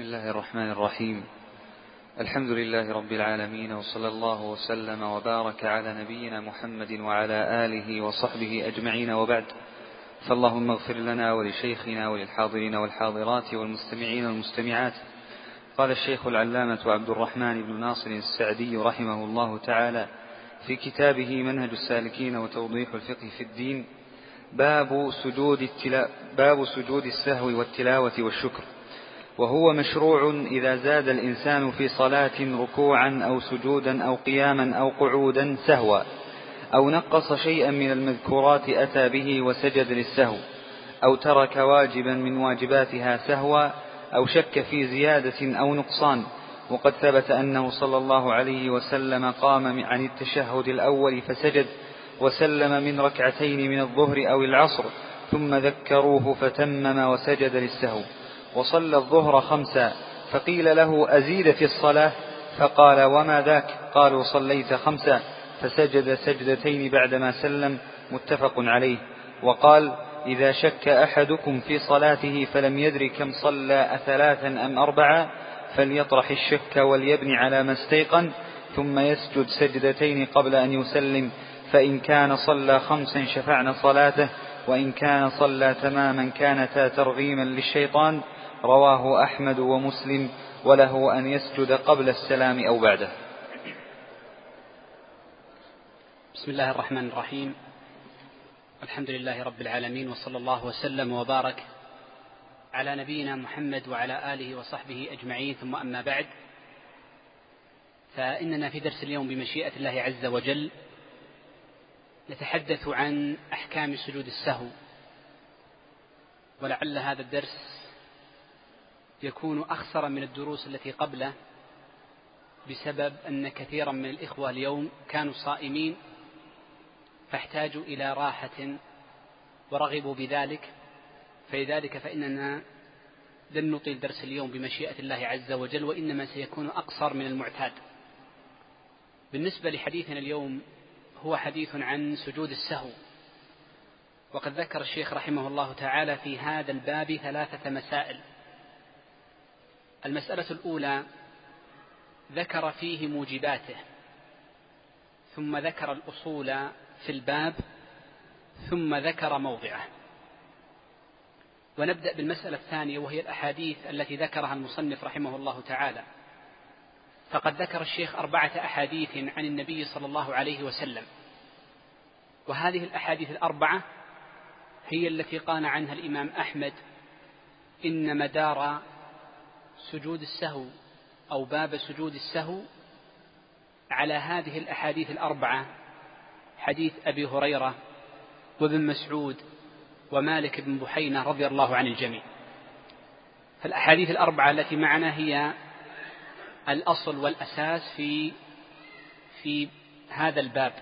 بسم الله الرحمن الرحيم. الحمد لله رب العالمين وصلى الله وسلم وبارك على نبينا محمد وعلى آله وصحبه أجمعين. وبعد فاللهم اغفر لنا ولشيخنا وللحاضرين والحاضرات والمستمعين والمستمعات. قال الشيخ العلامة عبد الرحمن بن ناصر السعدي رحمه الله تعالى في كتابه منهج السالكين وتوضيح الفقه في الدين باب سجود التلا باب سجود السهو والتلاوة والشكر. وهو مشروع إذا زاد الإنسان في صلاة ركوعا أو سجودا أو قياما أو قعودا سهوا أو نقص شيئا من المذكورات أتى به وسجد للسهو أو ترك واجبا من واجباتها سهوا أو شك في زيادة أو نقصان. وقد ثبت أنه صلى الله عليه وسلم قام عن التشهد الأول فسجد وسلم من ركعتين من الظهر أو العصر ثم ذكروه فتمم وسجد للسهو. وصلى الظهر خمسا فقيل له أزيد في الصلاة؟ فقال وما ذاك؟ قالوا صليت خمسا فسجد سجدتين بعدما سلم متفق عليه. وقال إذا شك أحدكم في صلاته فلم يدر كم صلى أثلاثا أم أربعا فليطرح الشك وليبني على ما استيقن ثم يسجد سجدتين قبل أن يسلم. فإن كان صلى خمسا شفعن صلاته وإن كان صلى تماما كانتا ترغيما للشيطان رواه أحمد ومسلم وله أن يسجد قبل السلام أو بعده. بسم الله الرحمن الرحيم. الحمد لله رب العالمين وصلى الله وسلم وبارك على نبينا محمد وعلى آله وصحبه أجمعين. ثم أما بعد فإننا في درس اليوم بمشيئة الله عز وجل نتحدث عن أحكام سجود السهو. ولعل هذا الدرس يكون أخسر من الدروس التي قبله بسبب أن كثيرا من الإخوة اليوم كانوا صائمين فاحتاجوا إلى راحة ورغبوا بذلك. فلذلك فإننا لن نطيل درس اليوم بمشيئة الله عز وجل وإنما سيكون أقصر من المعتاد. بالنسبة لحديثنا اليوم هو حديث عن سجود السهو. وقد ذكر الشيخ رحمه الله تعالى في هذا الباب ثلاثة مسائل. المسألة الأولى ذكر فيه موجباته ثم ذكر الأصول في الباب ثم ذكر موضعه. ونبدأ بالمسألة الثانية وهي الأحاديث التي ذكرها المصنف رحمه الله تعالى. فقد ذكر الشيخ أربعة أحاديث عن النبي صلى الله عليه وسلم. وهذه الأحاديث الأربعة هي التي قال عنها الإمام أحمد إن مدار سجود السهو أو باب سجود السهو على هذه الأحاديث الأربعة حديث أبي هريرة وابن مسعود ومالك بن بحينة رضي الله عن الجميع. فالأحاديث الأربعة التي معنا هي الأصل والأساس في في هذا الباب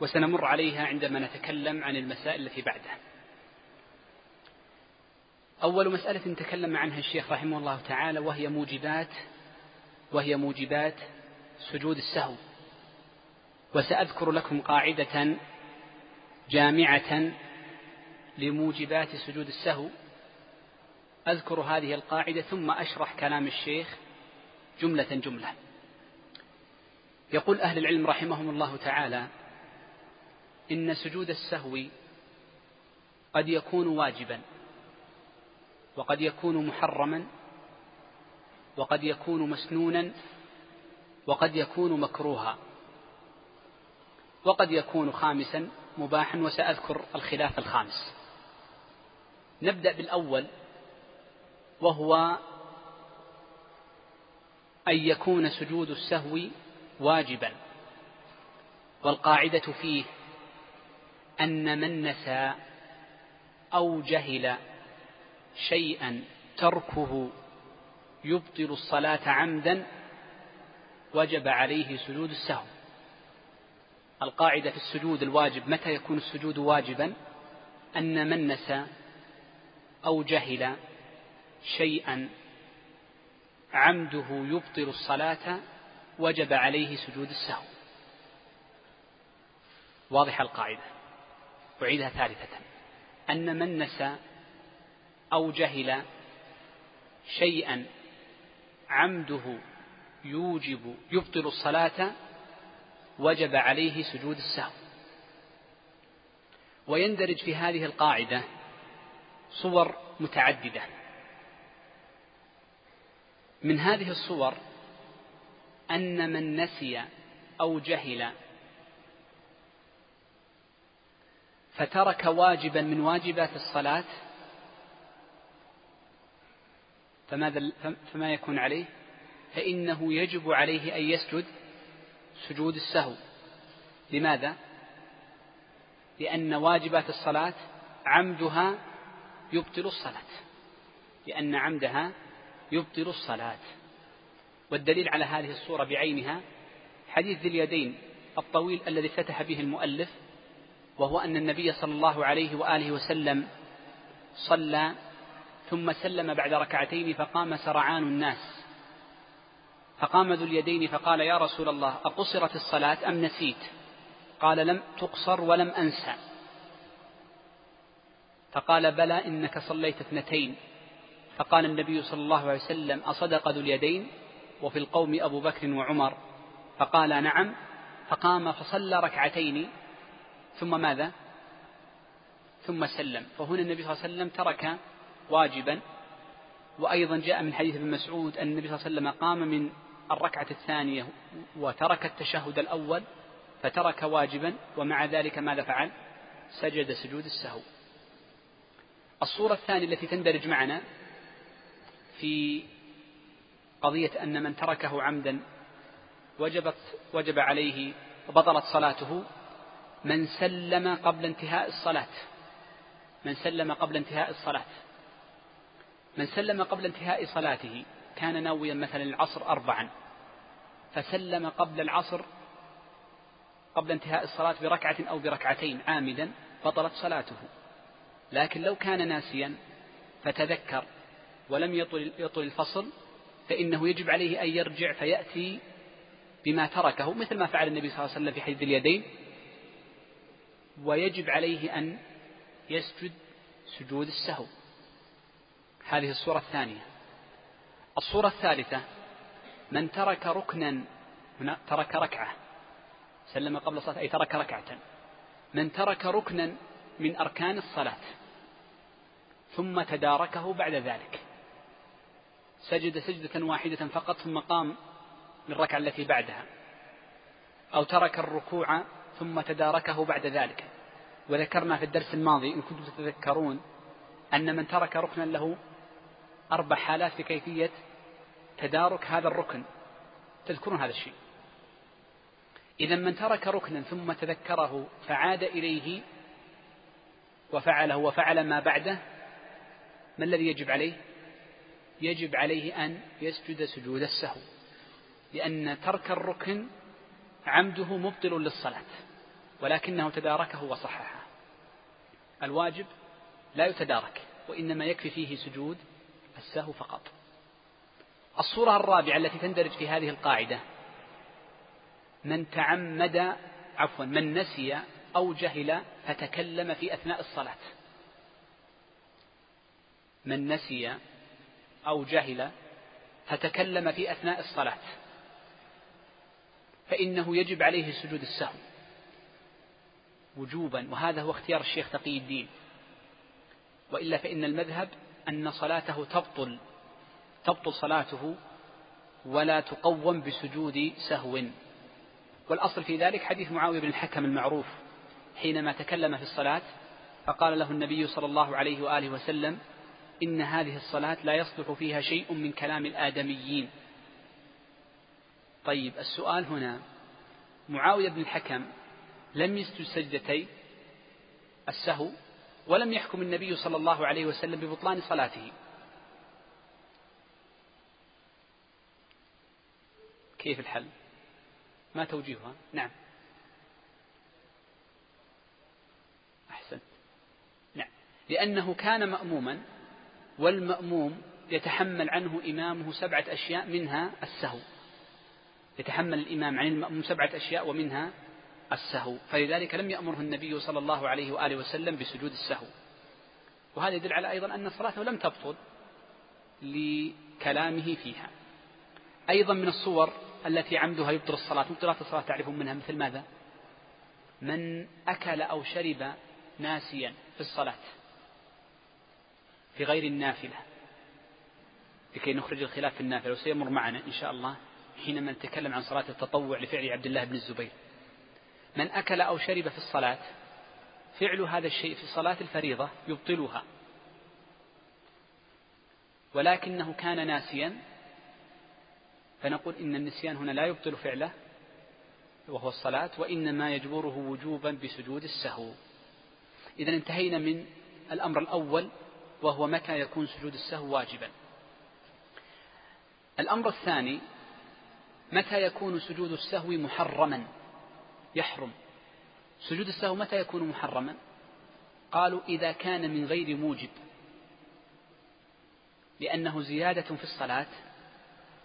وسنمر عليها عندما نتكلم عن المسائل التي بعده أول مسألة تكلم عنها الشيخ رحمه الله تعالى وهي موجبات وهي موجبات سجود السهو. وسأذكر لكم قاعدة جامعة لموجبات سجود السهو. أذكر هذه القاعدة ثم أشرح كلام الشيخ جملة جملة. يقول أهل العلم رحمهم الله تعالى إن سجود السهو قد يكون واجبا. وقد يكون محرما وقد يكون مسنونا وقد يكون مكروها وقد يكون خامسا مباحا وسأذكر الخلاف الخامس. نبدأ بالأول وهو أن يكون سجود السهو واجبا والقاعدة فيه أن من نسى أو جهل شيئا تركه يبطل الصلاة عمدا وجب عليه سجود السهو. القاعدة في السجود الواجب متى يكون السجود واجبا؟ أن من نسى أو جهل شيئا عمده يبطل الصلاة وجب عليه سجود السهو. واضح القاعدة. أعيدها ثالثة. أن من نسى أو جهل شيئا عمده يوجب يبطل الصلاة وجب عليه سجود السهو. ويندرج في هذه القاعدة صور متعددة. من هذه الصور أن من نسي أو جهل فترك واجبا من واجبات الصلاة فماذا فما يكون عليه؟ فإنه يجب عليه أن يسجد سجود السهو لماذا؟ لأن واجبات الصلاة عمدها يبطل الصلاة لأن عمدها يبطل الصلاة والدليل على هذه الصورة بعينها حديث ذي اليدين الطويل الذي فتح به المؤلف وهو أن النبي صلى الله عليه وآله وسلم صلى ثم سلم بعد ركعتين فقام سرعان الناس. فقام ذو اليدين فقال يا رسول الله أقصرت الصلاة أم نسيت؟ قال لم تقصر ولم أنسى. فقال بلى إنك صليت اثنتين. فقال النبي صلى الله عليه وسلم أصدق ذو اليدين وفي القوم أبو بكر وعمر؟ فقال نعم. فقام فصلى ركعتين. ثم ماذا؟ ثم سلم. فهنا النبي صلى الله عليه وسلم ترك واجبا. وأيضا جاء من حديث ابن مسعود أن النبي صلى الله عليه وسلم قام من الركعة الثانية وترك التشهد الأول فترك واجبا ومع ذلك ماذا فعل؟ سجد سجود السهو. الصورة الثانية التي تندرج معنا في قضية أن من تركه عمدا وجبت وجب عليه وبطلت صلاته من سلم قبل انتهاء الصلاة. من سلم قبل انتهاء الصلاة. من سلم قبل انتهاء صلاته كان ناويا مثلا العصر أربعا فسلم قبل العصر قبل انتهاء الصلاة بركعة أو بركعتين عامدا بطلت صلاته. لكن لو كان ناسيا فتذكر ولم يطل, يطل الفصل فإنه يجب عليه أن يرجع فيأتي بما تركه مثل ما فعل النبي صلى الله عليه وسلم في حديث اليدين. ويجب عليه أن يسجد سجود السهو. هذه الصورة الثانية. الصورة الثالثة من ترك ركنا هنا ترك ركعة. سلم قبل الصلاة أي ترك ركعة. من ترك ركنا من أركان الصلاة ثم تداركه بعد ذلك. سجد سجدة واحدة فقط ثم قام للركعة التي بعدها. أو ترك الركوع ثم تداركه بعد ذلك. وذكرنا في الدرس الماضي إن كنتم تتذكرون أن من ترك ركنا له أربع حالات في كيفية تدارك هذا الركن. تذكرون هذا الشيء. إذا من ترك ركنا ثم تذكره فعاد إليه وفعله وفعل ما بعده ما الذي يجب عليه؟ يجب عليه أن يسجد سجود السهو لأن ترك الركن عمده مبطل للصلاة ولكنه تداركه وصححه. الواجب لا يتدارك وإنما يكفي فيه سجود السهو فقط. الصورة الرابعة التي تندرج في هذه القاعدة من تعمد عفوا من نسي أو جهل فتكلم في أثناء الصلاة. من نسي أو جهل فتكلم في أثناء الصلاة. فإنه يجب عليه سجود السهو وجوبا وهذا هو اختيار الشيخ تقي الدين. وإلا فإن المذهب أن صلاته تبطل تبطل صلاته ولا تقوم بسجود سهو. والأصل في ذلك حديث معاوية بن الحكم المعروف. حينما تكلم في الصلاة فقال له النبي صلى الله عليه وآله وسلم إن هذه الصلاة لا يصلح فيها شيء من كلام الآدميين. طيب السؤال هنا. معاوية بن الحكم لم يسجد سجدتي السهو ولم يحكم النبي صلى الله عليه وسلم ببطلان صلاته. كيف الحل؟ ما توجيهها؟ نعم. أحسنت. نعم. لأنه كان مأموما والمأموم يتحمل عنه إمامه سبعة أشياء منها السهو. يتحمل الإمام عن المأموم سبعة أشياء ومنها السهو. فلذلك لم يأمره النبي صلى الله عليه وآله وسلم بسجود السهو. وهذا يدل على أيضا أن صلاته لم تبطل لكلامه فيها. أيضا من الصور التي عمدها يبطل الصلاة مبطلات الصلاة تعرفون منها مثل ماذا؟ من أكل أو شرب ناسيا في الصلاة في غير النافلة لكي نخرج الخلاف في النافلة. وسيمر معنا إن شاء الله حينما نتكلم عن صلاة التطوع لفعل عبد الله بن الزبير. من أكل أو شرب في الصلاة فعل هذا الشيء في صلاة الفريضة يبطلها. ولكنه كان ناسيا فنقول إن النسيان هنا لا يبطل فعله وهو الصلاة وإنما يجبره وجوبا بسجود السهو. إذا انتهينا من الأمر الأول وهو متى يكون سجود السهو واجبا. الأمر الثاني متى يكون سجود السهو محرما؟ يحرم. سجود السهو متى يكون محرما؟ قالوا إذا كان من غير موجب لأنه زيادة في الصلاة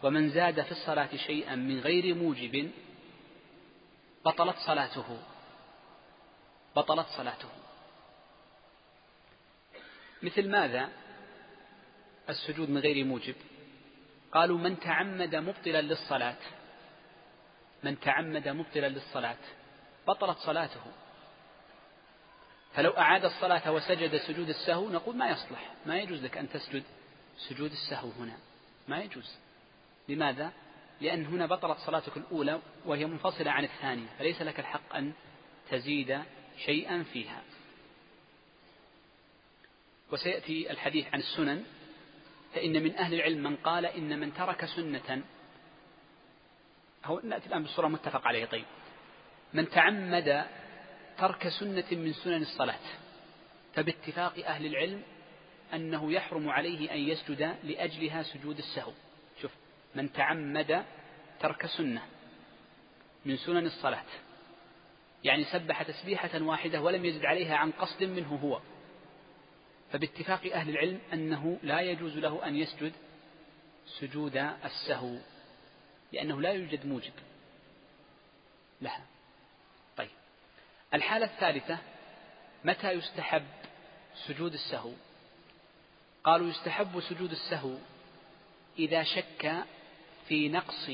ومن زاد في الصلاة شيئا من غير موجب بطلت صلاته. بطلت صلاته. مثل ماذا؟ السجود من غير موجب. قالوا من تعمد مبطلا للصلاة من تعمد مبطلا للصلاة بطلت صلاته. فلو أعاد الصلاة وسجد سجود السهو نقول ما يصلح. ما يجوز لك أن تسجد سجود السهو هنا. ما يجوز. لماذا؟ لأن هنا بطلت صلاتك الأولى وهي منفصلة عن الثانية فليس لك الحق أن تزيد شيئا فيها. وسيأتي الحديث عن السنن. فإن من أهل العلم من قال إن من ترك سنة هو نأتي الآن بصورة متفق عليه طيب. من تعمد ترك سنة من سنن الصلاة فباتفاق أهل العلم أنه يحرم عليه أن يسجد لأجلها سجود السهو. شوف من تعمد ترك سنة من سنن الصلاة يعني سبح تسبيحة واحدة ولم يزد عليها عن قصد منه هو. فباتفاق أهل العلم أنه لا يجوز له أن يسجد سجود السهو لأنه لا يوجد موجب لها. الحالة الثالثة متى يستحب سجود السهو؟ قالوا يستحب سجود السهو إذا شك في نقص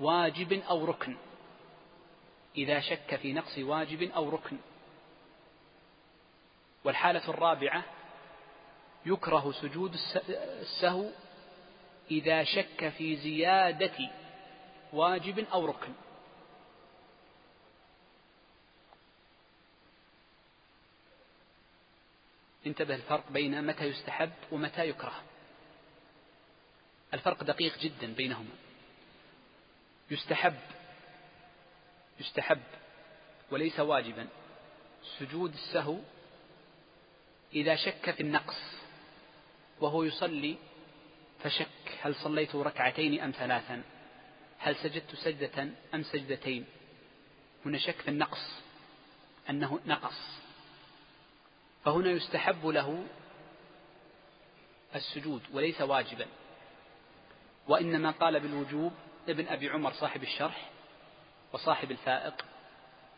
واجب أو ركن. إذا شك في نقص واجب أو ركن. والحالة الرابعة يكره سجود السهو إذا شك في زيادة واجب أو ركن. انتبه الفرق بين متى يستحب ومتى يكره. الفرق دقيق جدا بينهما. يستحب يستحب وليس واجبا سجود السهو إذا شك في النقص وهو يصلي فشك. هل صليت ركعتين أم ثلاثا؟ هل سجدت سجدة أم سجدتين؟ هنا شك في النقص أنه نقص. فهنا يستحب له السجود وليس واجبا وإنما قال بالوجوب ابن أبي عمر صاحب الشرح وصاحب الفائق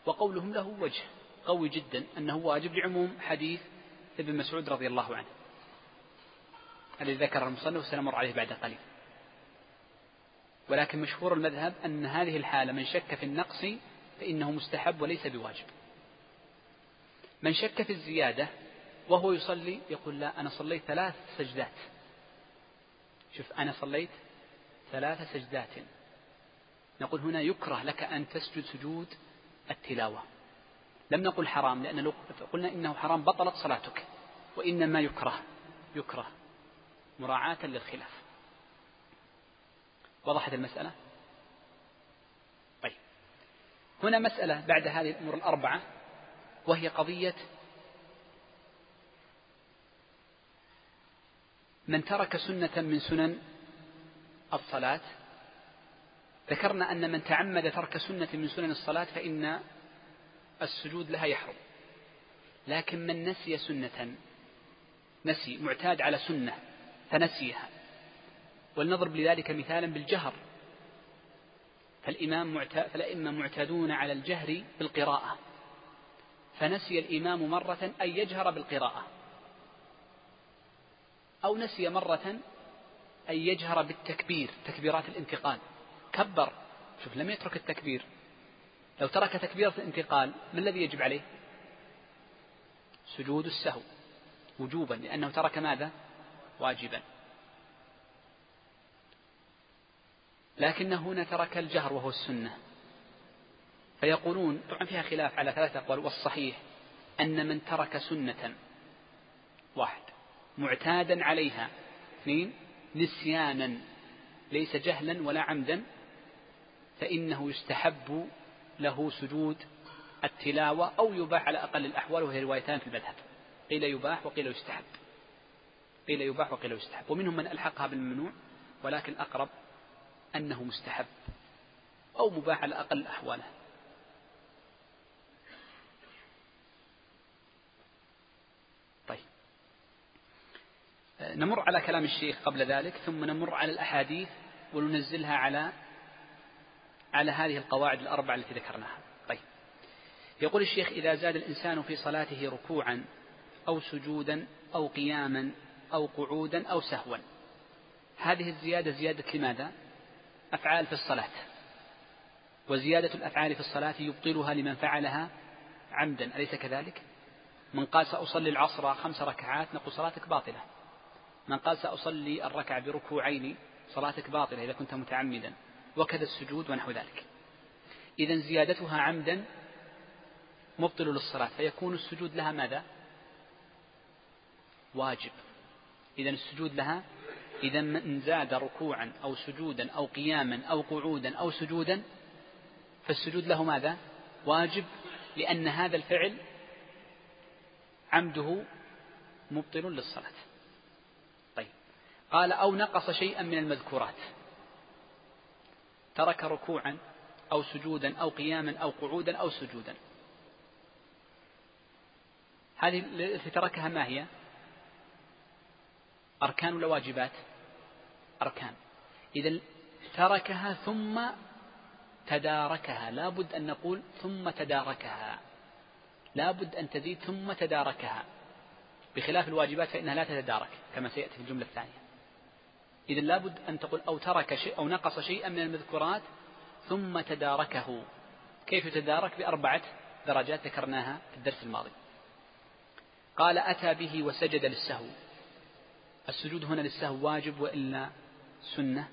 وقولهم له وجه قوي جدا أنه واجب لعموم حديث ابن مسعود رضي الله عنه الذي ذكر المصنف سنمر عليه بعد قليل. ولكن مشهور المذهب أن هذه الحالة من شك في النقص فإنه مستحب وليس بواجب. من شك في الزيادة وهو يصلي يقول لا أنا صليت ثلاث سجدات. شوف أنا صليت ثلاث سجدات. نقول هنا يكره لك أن تسجد سجود التلاوة. لم نقل حرام لأن لو قلنا إنه حرام بطلت صلاتك. وإنما يكره يكره مراعاة للخلاف. وضحت المسألة؟ طيب. هنا مسألة بعد هذه الأمور الأربعة. وهي قضية من ترك سنة من سنن الصلاة. ذكرنا أن من تعمد ترك سنة من سنن الصلاة فإن السجود لها يحرم. لكن من نسي سنة نسي معتاد على سنة فنسيها. ولنضرب لذلك مثالا بالجهر. فالإمام معتاد فالأئمة معتادون على الجهر بالقراءة. فنسي الإمام مرة أن يجهر بالقراءة. أو نسي مرة أن يجهر بالتكبير تكبيرات الانتقال. كبر. شوف لم يترك التكبير. لو ترك تكبيرة الانتقال ما الذي يجب عليه؟ سجود السهو. وجوبا لأنه ترك ماذا؟ واجبا. لكن هنا ترك الجهر وهو السنة. فيقولون طبعا فيها خلاف على ثلاثة أقوال والصحيح أن من ترك سنة واحد معتادا عليها اثنين نسيانا ليس جهلا ولا عمدا فإنه يستحب له سجود التلاوة أو يباح على أقل الأحوال وهي روايتان في المذهب. قيل يباح وقيل يستحب. قيل يباح وقيل يستحب. ومنهم من ألحقها بالممنوع ولكن أقرب أنه مستحب أو مباح على أقل أحواله طيب نمر على كلام الشيخ قبل ذلك ثم نمر على الأحاديث وننزلها على على هذه القواعد الأربعة التي ذكرناها طيب يقول الشيخ إذا زاد الإنسان في صلاته ركوعا أو سجودا أو قياما أو قعودا أو سهوا هذه الزيادة زيادة لماذا؟ أفعال في الصلاة وزيادة الأفعال في الصلاة يبطلها لمن فعلها عمدا أليس كذلك؟ من قال سأصلي العصر خمس ركعات نقول صلاتك باطلة من قال سأصلي الركعة بركوعين صلاتك باطلة إذا كنت متعمدا وكذا السجود ونحو ذلك إذا زيادتها عمدا مبطل للصلاة فيكون السجود لها ماذا؟ واجب إذا السجود لها إذا من زاد ركوعا أو سجودا أو قياما أو قعودا أو سجودا فالسجود له ماذا؟ واجب لأن هذا الفعل عمده مبطل للصلاة قال أو نقص شيئا من المذكورات. ترك ركوعا أو سجودا أو قياما أو قعودا أو سجودا. هذه التي تركها ما هي؟ أركان ولا واجبات؟ أركان. إذا تركها ثم تداركها. لا بد أن نقول ثم تداركها. لا بد أن تزيد ثم تداركها. بخلاف الواجبات فإنها لا تتدارك كما سيأتي في الجملة الثانية. إذا لابد أن تقول أو ترك شيء أو نقص شيئا من المذكورات ثم تداركه. كيف يتدارك بأربعة درجات ذكرناها في الدرس الماضي. قال أتى به وسجد للسهو. السجود هنا للسهو واجب وإلا سنة؟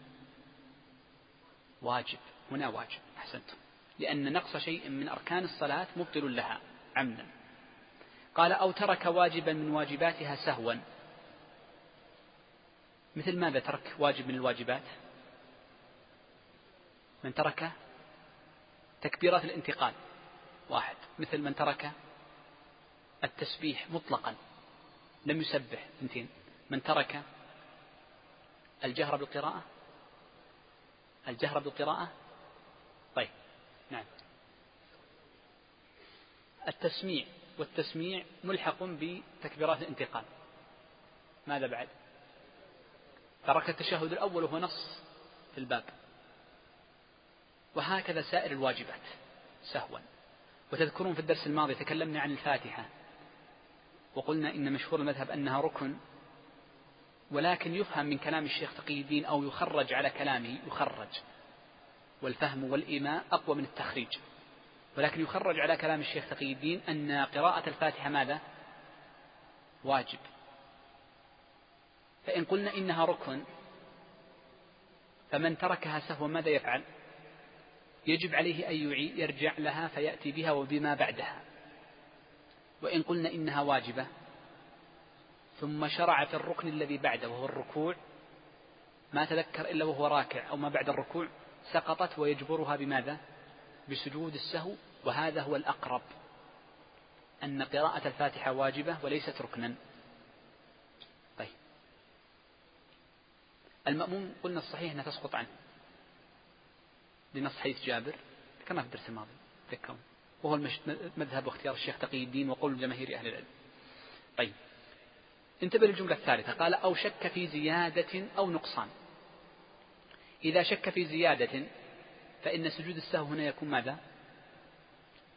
واجب. هنا واجب. أحسنتم لأن نقص شيء من أركان الصلاة مبطل لها عمدا. قال أو ترك واجبا من واجباتها سهوا. مثل ماذا ترك واجب من الواجبات؟ من ترك تكبيرات الانتقال. واحد مثل من ترك التسبيح مطلقا لم يسبح. اثنتين من ترك الجهر بالقراءة؟ الجهر بالقراءة؟ طيب نعم. التسميع والتسميع ملحق بتكبيرات الانتقال. ماذا بعد؟ ترك التشهد الأول وهو نص في الباب. وهكذا سائر الواجبات سهوا. وتذكرون في الدرس الماضي تكلمنا عن الفاتحة. وقلنا إن مشهور المذهب أنها ركن ولكن يفهم من كلام الشيخ تقي الدين أو يخرج على كلامه يخرج. والفهم والإيماء أقوى من التخريج. ولكن يخرج على كلام الشيخ تقي الدين أن قراءة الفاتحة ماذا؟ واجب. فإن قلنا إنها ركن فمن تركها سهوا ماذا يفعل؟ يجب عليه أن يرجع لها فيأتي بها وبما بعدها وإن قلنا إنها واجبة ثم شرع في الركن الذي بعده وهو الركوع ما تذكر إلا وهو راكع أو ما بعد الركوع سقطت ويجبرها بماذا؟ بسجود السهو وهذا هو الأقرب أن قراءة الفاتحة واجبة وليست ركنا طيب المأموم قلنا الصحيح أنها تسقط عنه. لنص حديث جابر ذكرناه في الدرس الماضي تذكرون وهو المذهب واختيار الشيخ تقي الدين وقول جماهير أهل العلم. طيب. انتبه للجملة الثالثة. قال أو شك في زيادة أو نقصان. إذا شك في زيادة فإن سجود السهو هنا يكون ماذا؟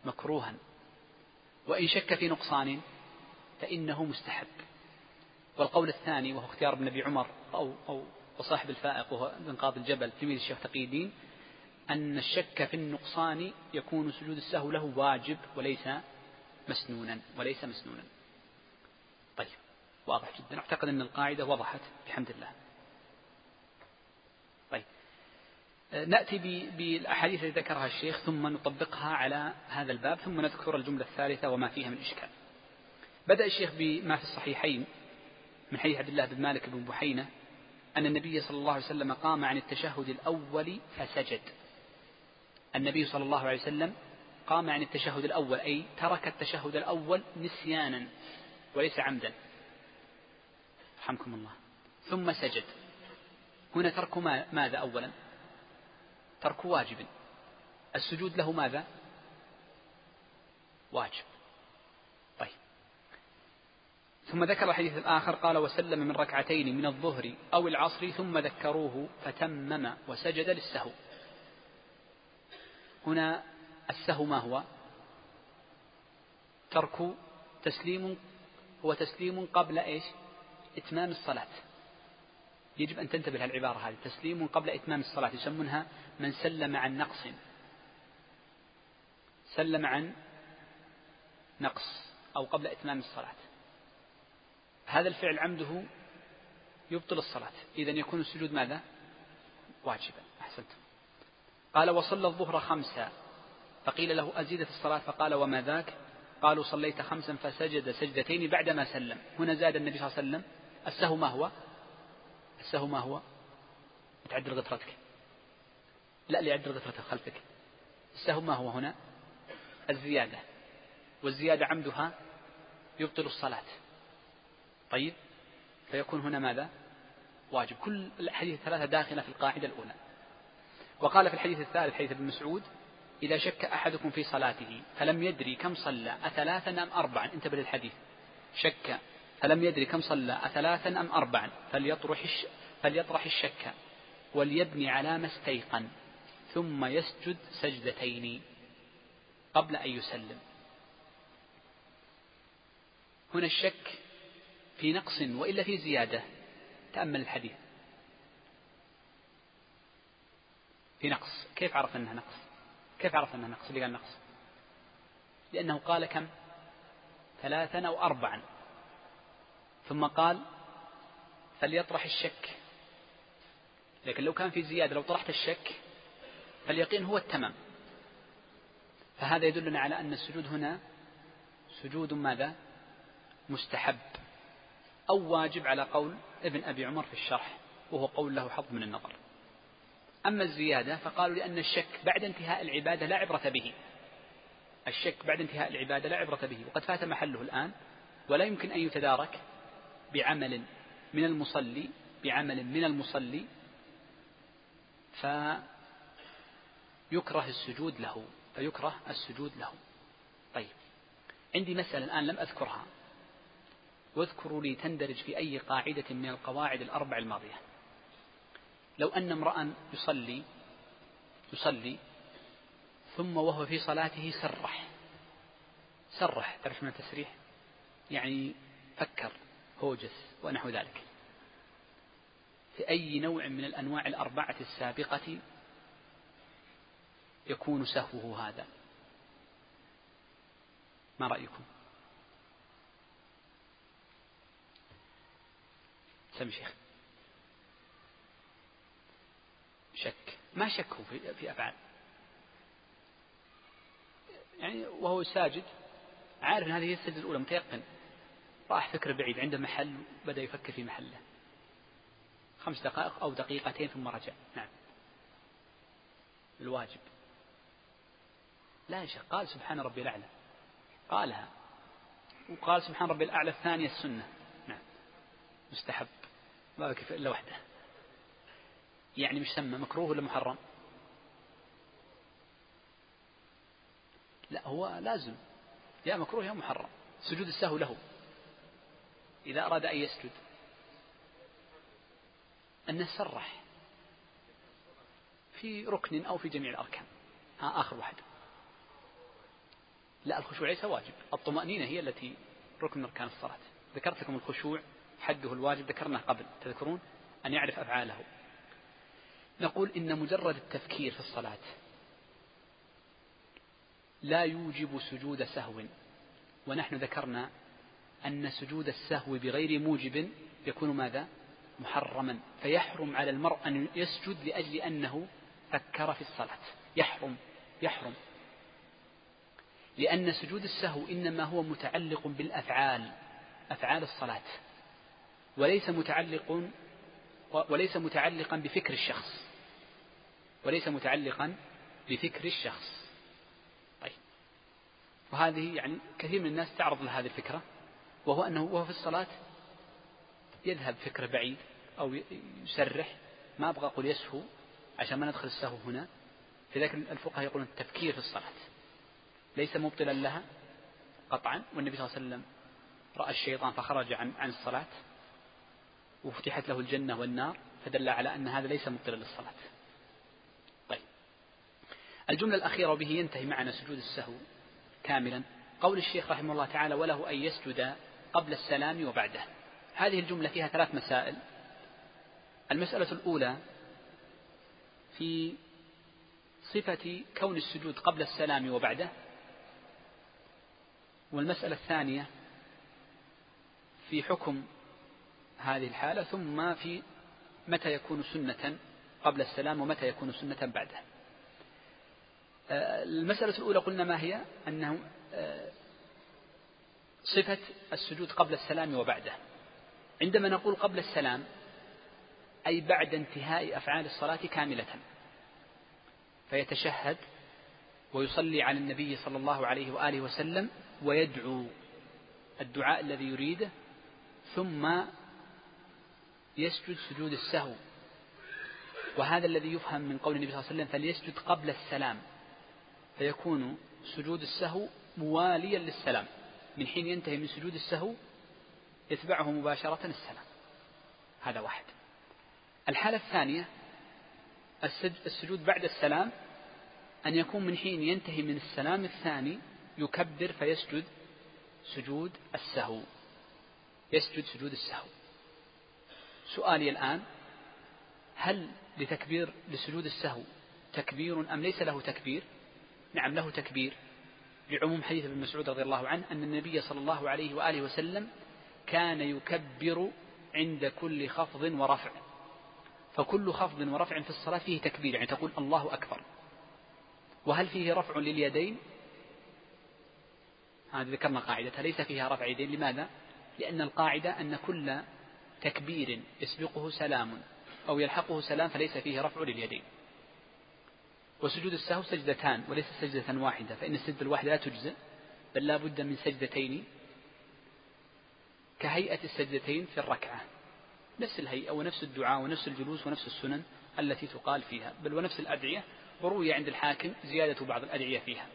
مكروها. وإن شك في نقصان فإنه مستحب. والقول الثاني وهو اختيار ابن أبي عمر أو, أو وصاحب الفائق وهو ابن قاضي الجبل تلميذ الشيخ تقي الدين أن الشك في النقصان يكون سجود السهو له واجب وليس مسنونا وليس مسنونا. طيب واضح جدا. أعتقد أن القاعدة وضحت بحمد الله طيب نأتي بالأحاديث التي ذكرها الشيخ ثم نطبقها على هذا الباب ثم نذكر الجملة الثالثة وما فيها من إشكال. بدأ الشيخ بما في الصحيحين من حديث عبد الله بن مالك بن بحينة أن النبي صلى الله عليه وسلم قام عن التشهد الأول فسجد. النبي صلى الله عليه وسلم قام عن التشهد الأول أي ترك التشهد الأول نسيانا وليس عمدا. رحمكم الله. ثم سجد. هنا ترك ماذا أولا؟ ترك واجب. السجود له ماذا؟ واجب طيب ثم ذكر الحديث الآخر قال وسلم من ركعتين من الظهر أو العصر ثم ذكروه فتمم وسجد للسهو. هنا السهو ما هو؟ ترك تسليم هو تسليم قبل إيش؟ إتمام الصلاة. يجب أن تنتبه للعبارة هذه. تسليم قبل إتمام الصلاة يسمونها من سلم عن نقص. سلم عن نقص أو قبل إتمام الصلاة. هذا الفعل عمده يبطل الصلاة. إذا يكون السجود ماذا؟ واجبا. أحسنتم. قال وصلى الظهر خمسا. فقيل له أزيد في الصلاة؟ فقال وما ذاك؟ قالوا صليت خمسا فسجد سجدتين بعدما سلم. هنا زاد النبي صلى الله عليه وسلم. السهو ما هو؟ السهو ما هو؟ تعدل غفرتك لا ليعدل غفرتك خلفك. السهو ما هو هنا؟ الزيادة. والزيادة عمدها يبطل الصلاة. طيب فيكون هنا ماذا؟ واجب. كل الحديث الثلاثة داخلة في القاعدة الأولى. وقال في الحديث الثالث حديث ابن مسعود إذا شك أحدكم في صلاته فلم يدري كم صلى أثلاثا أم أربعا. انتبه للحديث. شك فلم يدري كم صلى أثلاثا أم أربعا. فليطرح فليطرح الشك. وليبني على ما استيقن. ثم يسجد سجدتين قبل أن يسلم. هنا الشك في نقص وإلا في زيادة. تأمل الحديث. في نقص. كيف عرف أنها نقص؟ كيف عرف أنها نقص؟ اللي قال نقص لأنه قال كم؟ ثلاثا أو أربعا. ثم قال فليطرح الشك. لكن لو كان في زيادة لو طرحت الشك فاليقين هو التمام. فهذا يدلنا على أن السجود هنا سجود ماذا؟ مستحب. أو واجب على قول ابن أبي عمر في الشرح وهو قول له حظ من النظر أما الزيادة فقالوا لأن الشك بعد انتهاء العبادة لا عبرة به. الشك بعد انتهاء العبادة لا عبرة به وقد فات محله الآن ولا يمكن أن يتدارك بعمل من المصلي بعمل من المصلي فيكره السجود له فيكره السجود له. طيب عندي مسألة الآن لم أذكرها. واذكروا لي تندرج في أي قاعدة من القواعد الأربع الماضية. لو أن امرأ يصلي يصلي ثم وهو في صلاته سرح. سرح تعرف من التسريح يعني فكر هوجس ونحو ذلك. في أي نوع من الأنواع الأربعة السابقة يكون سهوه هذا؟ ما رأيكم؟ سم شيخ. شك. ما شك هو في, في أفعال. يعني وهو ساجد عارف أن هذه هي السجدة الأولى متيقن. راح فكر بعيد عنده محل بدأ يفكر في محله. خمس دقائق أو دقيقتين ثم رجع. نعم. الواجب. لا شيخ قال سبحان ربي الأعلى. قالها. وقال سبحان ربي الأعلى الثانية السنة. نعم. مستحب. ما بكفي إلا وحده. يعني مش سمى مكروه ولا محرم؟ لا هو لازم. يا مكروه يا محرم. سجود السهو له. إذا أراد أن يسجد. أن سرح. في ركن أو في جميع الأركان. ها آخر واحد. لا الخشوع ليس واجب. الطمأنينة هي التي ركن أركان الصلاة. ذكرت لكم الخشوع. حده الواجب ذكرناه قبل تذكرون؟ أن يعرف أفعاله. نقول إن مجرد التفكير في الصلاة لا يوجب سجود سهو ونحن ذكرنا أن سجود السهو بغير موجب يكون ماذا؟ محرما. فيحرم على المرء أن يسجد لأجل أنه فكر في الصلاة. يحرم يحرم. لأن سجود السهو إنما هو متعلق بالأفعال أفعال الصلاة. وليس متعلق وليس متعلقا بفكر الشخص. وليس متعلقا بفكر الشخص. طيب. وهذه يعني كثير من الناس تعرض لهذه الفكرة وهو أنه وهو في الصلاة يذهب فكرة بعيد أو يسرح ما أبغى أقول يسهو عشان ما ندخل السهو هنا. لذلك الفقهاء يقولون التفكير في الصلاة. ليس مبطلا لها قطعا. والنبي صلى الله عليه وسلم رأى الشيطان فخرج عن عن الصلاة. وفتحت له الجنة والنار فدل على أن هذا ليس مبطلا للصلاة. طيب. الجملة الأخيرة وبه ينتهي معنا سجود السهو كاملا. قول الشيخ رحمه الله تعالى وله أن يسجد قبل السلام وبعده. هذه الجملة فيها ثلاث مسائل. المسألة الأولى في صفة كون السجود قبل السلام وبعده. والمسألة الثانية في حكم هذه الحالة ثم في متى يكون سنة قبل السلام ومتى يكون سنة بعده. آه، المسألة الأولى قلنا ما هي؟ أنه آه، صفة السجود قبل السلام وبعده. عندما نقول قبل السلام أي بعد انتهاء أفعال الصلاة كاملة. فيتشهد ويصلي على النبي صلى الله عليه وآله وسلم ويدعو الدعاء الذي يريده ثم يسجد سجود السهو. وهذا الذي يفهم من قول النبي صلى الله عليه وسلم فليسجد قبل السلام. فيكون سجود السهو مواليا للسلام. من حين ينتهي من سجود السهو يتبعه مباشرة السلام. هذا واحد. الحالة الثانية السجود بعد السلام أن يكون من حين ينتهي من السلام الثاني يكبر فيسجد سجود السهو. يسجد سجود السهو. سؤالي الآن هل لتكبير لسجود السهو تكبير أم ليس له تكبير؟ نعم له تكبير. لعموم حديث ابن مسعود رضي الله عنه أن النبي صلى الله عليه وآله وسلم كان يكبر عند كل خفض ورفع. فكل خفض ورفع في الصلاة فيه تكبير يعني تقول الله أكبر. وهل فيه رفع لليدين؟ هذه ذكرنا قاعدة ليس فيها رفع يدين. لماذا؟ لأن القاعدة أن كل تكبير يسبقه سلام أو يلحقه سلام فليس فيه رفع لليدين. وسجود السهو سجدتان وليس سجدة واحدة فإن السجدة الواحدة لا تجزئ بل لا بد من سجدتين كهيئة السجدتين في الركعة. نفس الهيئة ونفس الدعاء ونفس الجلوس ونفس السنن التي تقال فيها بل ونفس الأدعية وروي عند الحاكم زيادة بعض الأدعية فيها.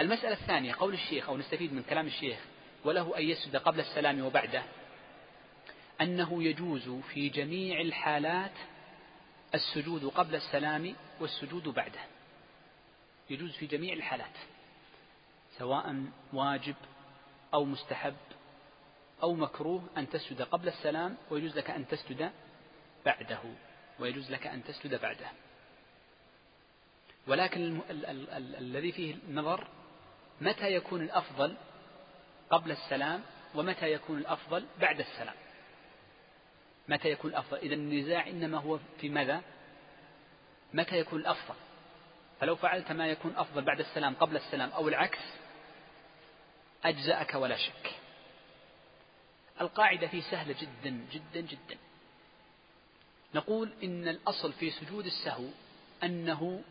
المسألة الثانية قول الشيخ أو نستفيد من كلام الشيخ وله أن يسجد قبل السلام وبعده أنه يجوز في جميع الحالات السجود قبل السلام والسجود بعده. يجوز في جميع الحالات سواء واجب أو مستحب أو مكروه أن تسجد قبل السلام ويجوز لك أن تسجد بعده ويجوز لك أن تسجد بعده. ولكن الذي فيه النظر متى يكون الأفضل قبل السلام ومتى يكون الأفضل بعد السلام؟ متى يكون الأفضل؟ إذا النزاع إنما هو في ماذا؟ متى يكون الأفضل؟ فلو فعلت ما يكون أفضل بعد السلام قبل السلام أو العكس أجزأك ولا شك. القاعدة فيه سهلة جدا جدا جدا. نقول إن الأصل في سجود السهو أنه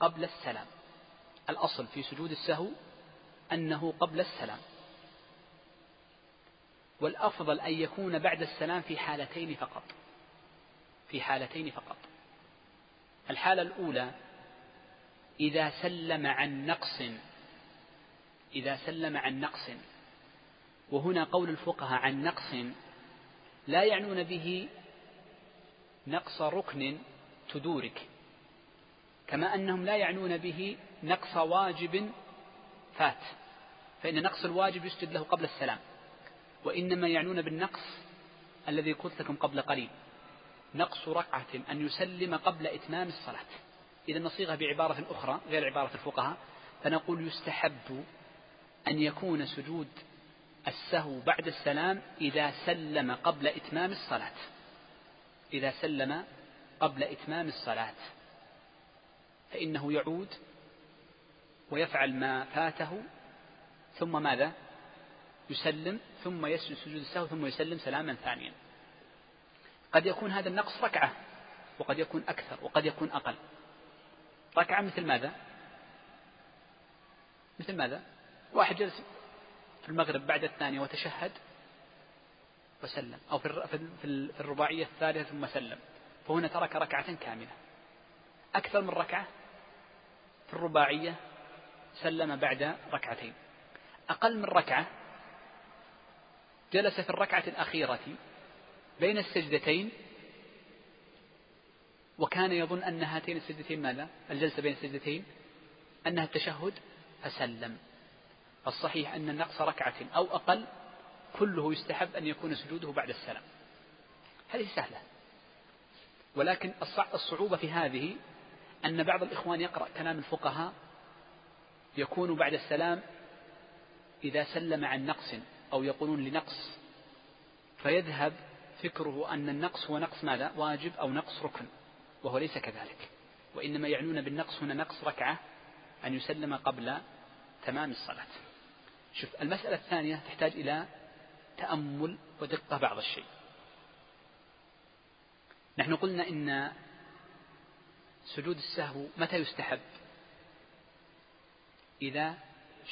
قبل السلام. الأصل في سجود السهو أنه قبل السلام. والأفضل أن يكون بعد السلام في حالتين فقط. في حالتين فقط. الحالة الأولى إذا سلم عن نقص إذا سلم عن نقص. وهنا قول الفقهاء عن نقص لا يعنون به نقص ركن تدورك كما أنهم لا يعنون به نقص واجب فات. فإن نقص الواجب يسجد له قبل السلام. وإنما يعنون بالنقص الذي قلت لكم قبل قليل. نقص ركعة أن يسلم قبل إتمام الصلاة. إذا نصيغها بعبارة أخرى غير عبارة الفقهاء فنقول يستحب أن يكون سجود السهو بعد السلام إذا سلم قبل إتمام الصلاة. إذا سلم قبل إتمام الصلاة. فإنه يعود ويفعل ما فاته ثم ماذا؟ يسلم ثم يسجد سجود السهو ثم يسلم سلاما ثانيا. قد يكون هذا النقص ركعة وقد يكون أكثر وقد يكون أقل. ركعة مثل ماذا؟ مثل ماذا؟ واحد جلس في المغرب بعد الثانية وتشهد وسلم أو في الرباعية الثالثة ثم سلم. فهنا ترك ركعة كاملة. أكثر من ركعة في الرباعية سلم بعد ركعتين. أقل من ركعة جلس في الركعة الأخيرة بين السجدتين وكان يظن أن هاتين السجدتين ماذا؟ الجلسة بين السجدتين أنها التشهد فسلم. الصحيح أن النقص ركعة أو أقل كله يستحب أن يكون سجوده بعد السلام. هذه سهلة. ولكن الصعوبة في هذه أن بعض الإخوان يقرأ كلام الفقهاء يكون بعد السلام إذا سلم عن نقص. أو يقولون لنقص فيذهب فكره أن النقص هو نقص ماذا؟ واجب أو نقص ركن وهو ليس كذلك. وإنما يعنون بالنقص هنا نقص ركعة أن يسلم قبل تمام الصلاة. شوف المسألة الثانية تحتاج إلى تأمل ودقة بعض الشيء. نحن قلنا إن سجود السهو متى يستحب؟ إذا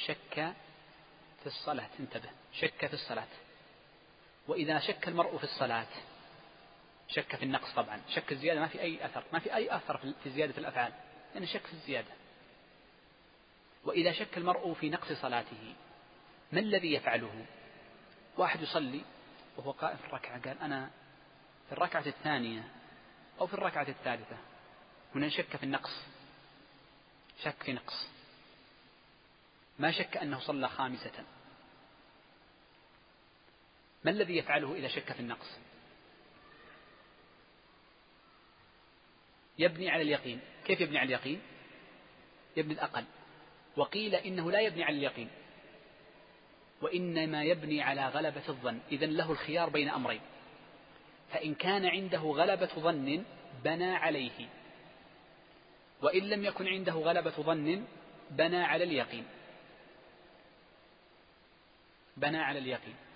شك الصلاة انتبه شك في الصلاة. وإذا شك المرء في الصلاة شك في النقص طبعا. شك الزيادة ما في أي أثر ما في أي أثر في زيادة الأفعال. لأن شك في الزيادة. وإذا شك المرء في نقص صلاته ما الذي يفعله؟ واحد يصلي وهو قائم في الركعة قال أنا في الركعة الثانية أو في الركعة الثالثة هنا شك في النقص. شك في نقص. ما شك أنه صلى خامسة. ما الذي يفعله إذا شك في النقص؟ يبني على اليقين. كيف يبني على اليقين؟ يبني الأقل. وقيل إنه لا يبني على اليقين. وإنما يبني على غلبة الظن. إذا له الخيار بين أمرين. فإن كان عنده غلبة ظن بنى عليه. وإن لم يكن عنده غلبة ظن بنى على اليقين. بنى على اليقين.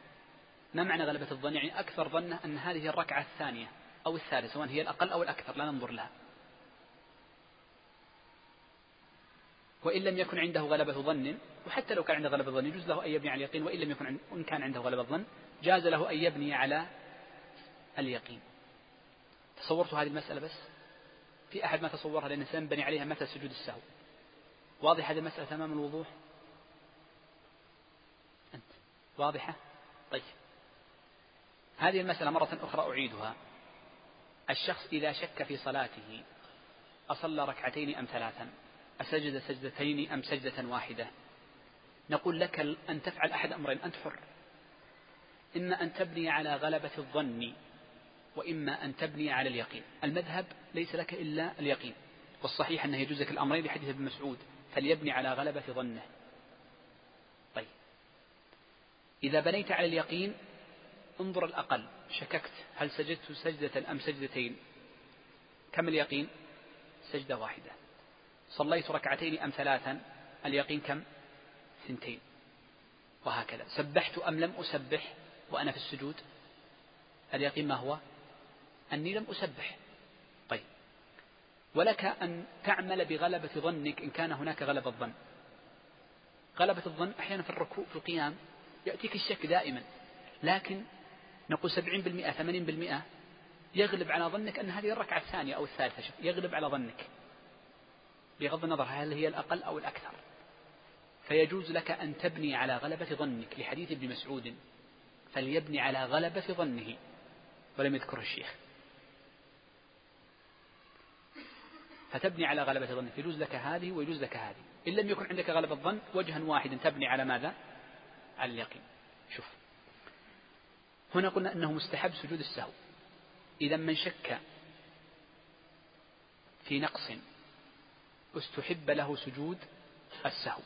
ما معنى غلبة الظن؟ يعني أكثر ظنه أن هذه الركعة الثانية أو الثالثة سواء هي الأقل أو الأكثر لا ننظر لها. وإن لم يكن عنده غلبة ظن وحتى لو كان عنده غلبة ظن يجوز له أن يبني على اليقين وإن لم يكن إن كان عنده غلبة ظن جاز له أن يبني على اليقين. تصورت هذه المسألة بس؟ في أحد ما تصورها لأن سنبني عليها مثل سجود السهو؟ واضح هذه المسألة تمام الوضوح؟ أنت واضحة؟ طيب. هذه المسألة مرة أخرى أعيدها. الشخص إذا شك في صلاته أصلى ركعتين أم ثلاثا؟ أسجد سجدتين أم سجدة واحدة؟ نقول لك أن تفعل أحد أمرين أنت حر. إما أن تبني على غلبة الظن وإما أن تبني على اليقين. المذهب ليس لك إلا اليقين. والصحيح أنه يجوز لك الأمرين لحديث ابن مسعود فليبني على غلبة ظنه. طيب. إذا بنيت على اليقين انظر الأقل. شككت. هل سجدت سجدة أم سجدتين؟ كم اليقين؟ سجدة واحدة. صليت ركعتين أم ثلاثا؟ اليقين كم؟ ثنتين. وهكذا. سبحت أم لم أسبح وأنا في السجود؟ اليقين ما هو؟ أني لم أسبح. طيب. ولك أن تعمل بغلبة ظنك إن كان هناك غلبة ظن غلبة الظن أحيانا في الركوع في القيام يأتيك الشك دائما. لكن نقول سبعين بالمئة ثمانين بالمئة. يغلب على ظنك أن هذه الركعة الثانية أو الثالثة يغلب على ظنك. بغض النظر هل هي الأقل أو الأكثر. فيجوز لك أن تبني على غلبة ظنك لحديث ابن مسعود. فليبني على غلبة ظنه. ولم يذكر الشيخ. فتبني على غلبة ظنك. يجوز لك هذه ويجوز لك هذه. إن لم يكن عندك غلبة ظن وجها واحدا تبني على ماذا؟ على اليقين. شوف. هنا قلنا أنه مستحب سجود السهو. إذا من شك في نقص استحب له سجود السهو.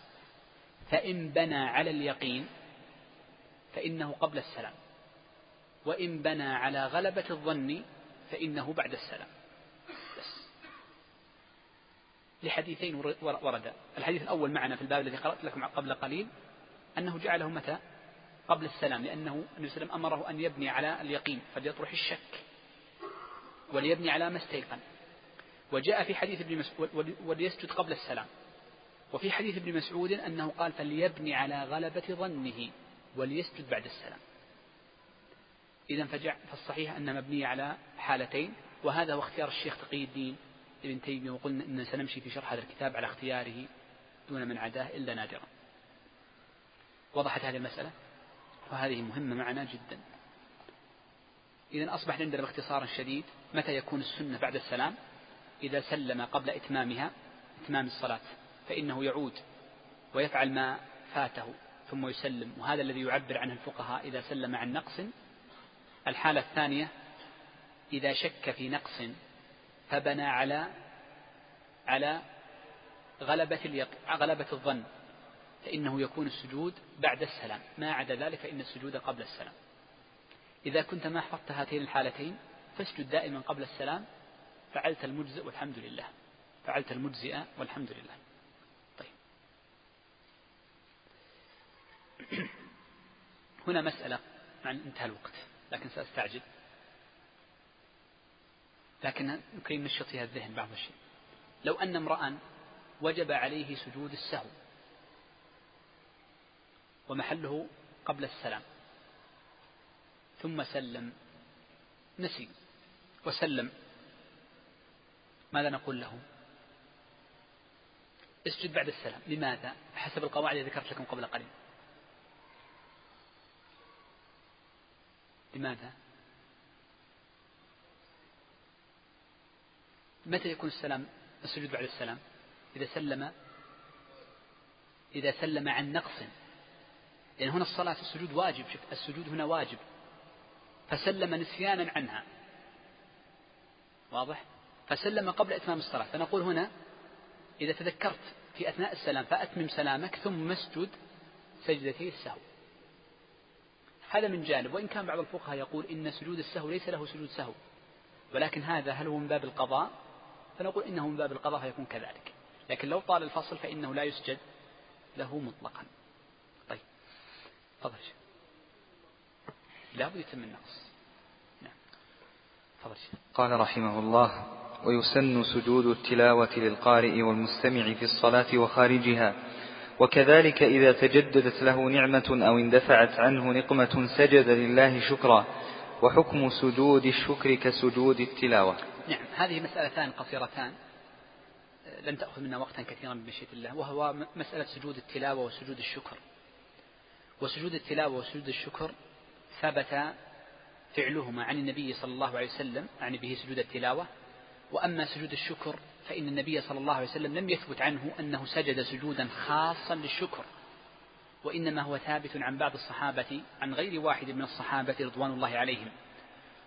فإن بنى على اليقين فإنه قبل السلام. وإن بنى على غلبة الظن فإنه بعد السلام. بس. لحديثين وردا الحديث الأول معنا في الباب الذي قرأت لكم قبل قليل أنه جعله متى؟ قبل السلام لأنه النبي صلى الله عليه وسلم أمره أن يبني على اليقين فليطرح الشك وليبني على ما استيقن. وجاء في حديث ابن مسعود وليسجد قبل السلام. وفي حديث ابن مسعود أنه قال فليبني على غلبة ظنه وليسجد بعد السلام. إذا فالصحيح أن مبني على حالتين وهذا هو اختيار الشيخ تقي الدين ابن تيمية وقلنا أن سنمشي في شرح هذا الكتاب على اختياره دون من عداه إلا نادرا. وضحت هذه المسألة؟ وهذه مهمة معنا جدا. إذا أصبح عندنا باختصار شديد. متى يكون السنة بعد السلام؟ إذا سلم قبل إتمامها إتمام الصلاة فإنه يعود ويفعل ما فاته ثم يسلم. وهذا الذي يعبر عنه الفقهاء إذا سلم عن نقص. الحالة الثانية إذا شك في نقص فبنى على على غلبة. غلبة الظن. فإنه يكون السجود بعد السلام. ما عدا ذلك فإن السجود قبل السلام. إذا كنت ما حفظت هاتين الحالتين فاسجد دائما قبل السلام. فعلت المجزئ والحمد لله. فعلت المجزئ والحمد لله. طيب. هنا مسألة مع انتهى الوقت لكن سأستعجل. لكن يمكن نشط فيها الذهن بعض الشيء. لو أن امرأ وجب عليه سجود السهو ومحله قبل السلام. ثم سلم. نسي. وسلم. ماذا نقول له؟ اسجد بعد السلام. لماذا؟ حسب القواعد التي ذكرت لكم قبل قليل. لماذا؟ متى يكون السلام؟ السجود بعد السلام. إذا سلم. إذا سلم عن نقص. لأن هنا الصلاة السجود واجب شوف السجود هنا واجب. فسلم نسيانا عنها. واضح؟ فسلم قبل إتمام الصلاة. فنقول هنا إذا تذكرت في أثناء السلام فأتمم سلامك ثم اسجد سجدتي السهو. هذا من جانب. وإن كان بعض الفقهاء يقول إن سجود السهو ليس له سجود سهو ولكن هذا هل هو من باب القضاء؟ فنقول إنه من باب القضاء فيكون كذلك. لكن لو طال الفصل فإنه لا يسجد له مطلقا. تفضل لا بد يتم النقص نعم. تفضل قال رحمه الله ويسن سجود التلاوة للقارئ والمستمع في الصلاة وخارجها. وكذلك إذا تجددت له نعمة أو اندفعت عنه نقمة سجد لله شكرا. وحكم سجود الشكر كسجود التلاوة. نعم. هذه مسألتان قصيرتان. لن تأخذ منا وقتا كثيرا بمشيئة الله وهو مسألة سجود التلاوة وسجود الشكر. وسجود التلاوة وسجود الشكر ثبت فعلهما عن النبي صلى الله عليه وسلم يعني به سجود التلاوة. وأما سجود الشكر فإن النبي صلى الله عليه وسلم لم يثبت عنه أنه سجد سجودا خاصا للشكر وإنما هو ثابت عن بعض الصحابة عن غير واحد من الصحابة رضوان الله عليهم.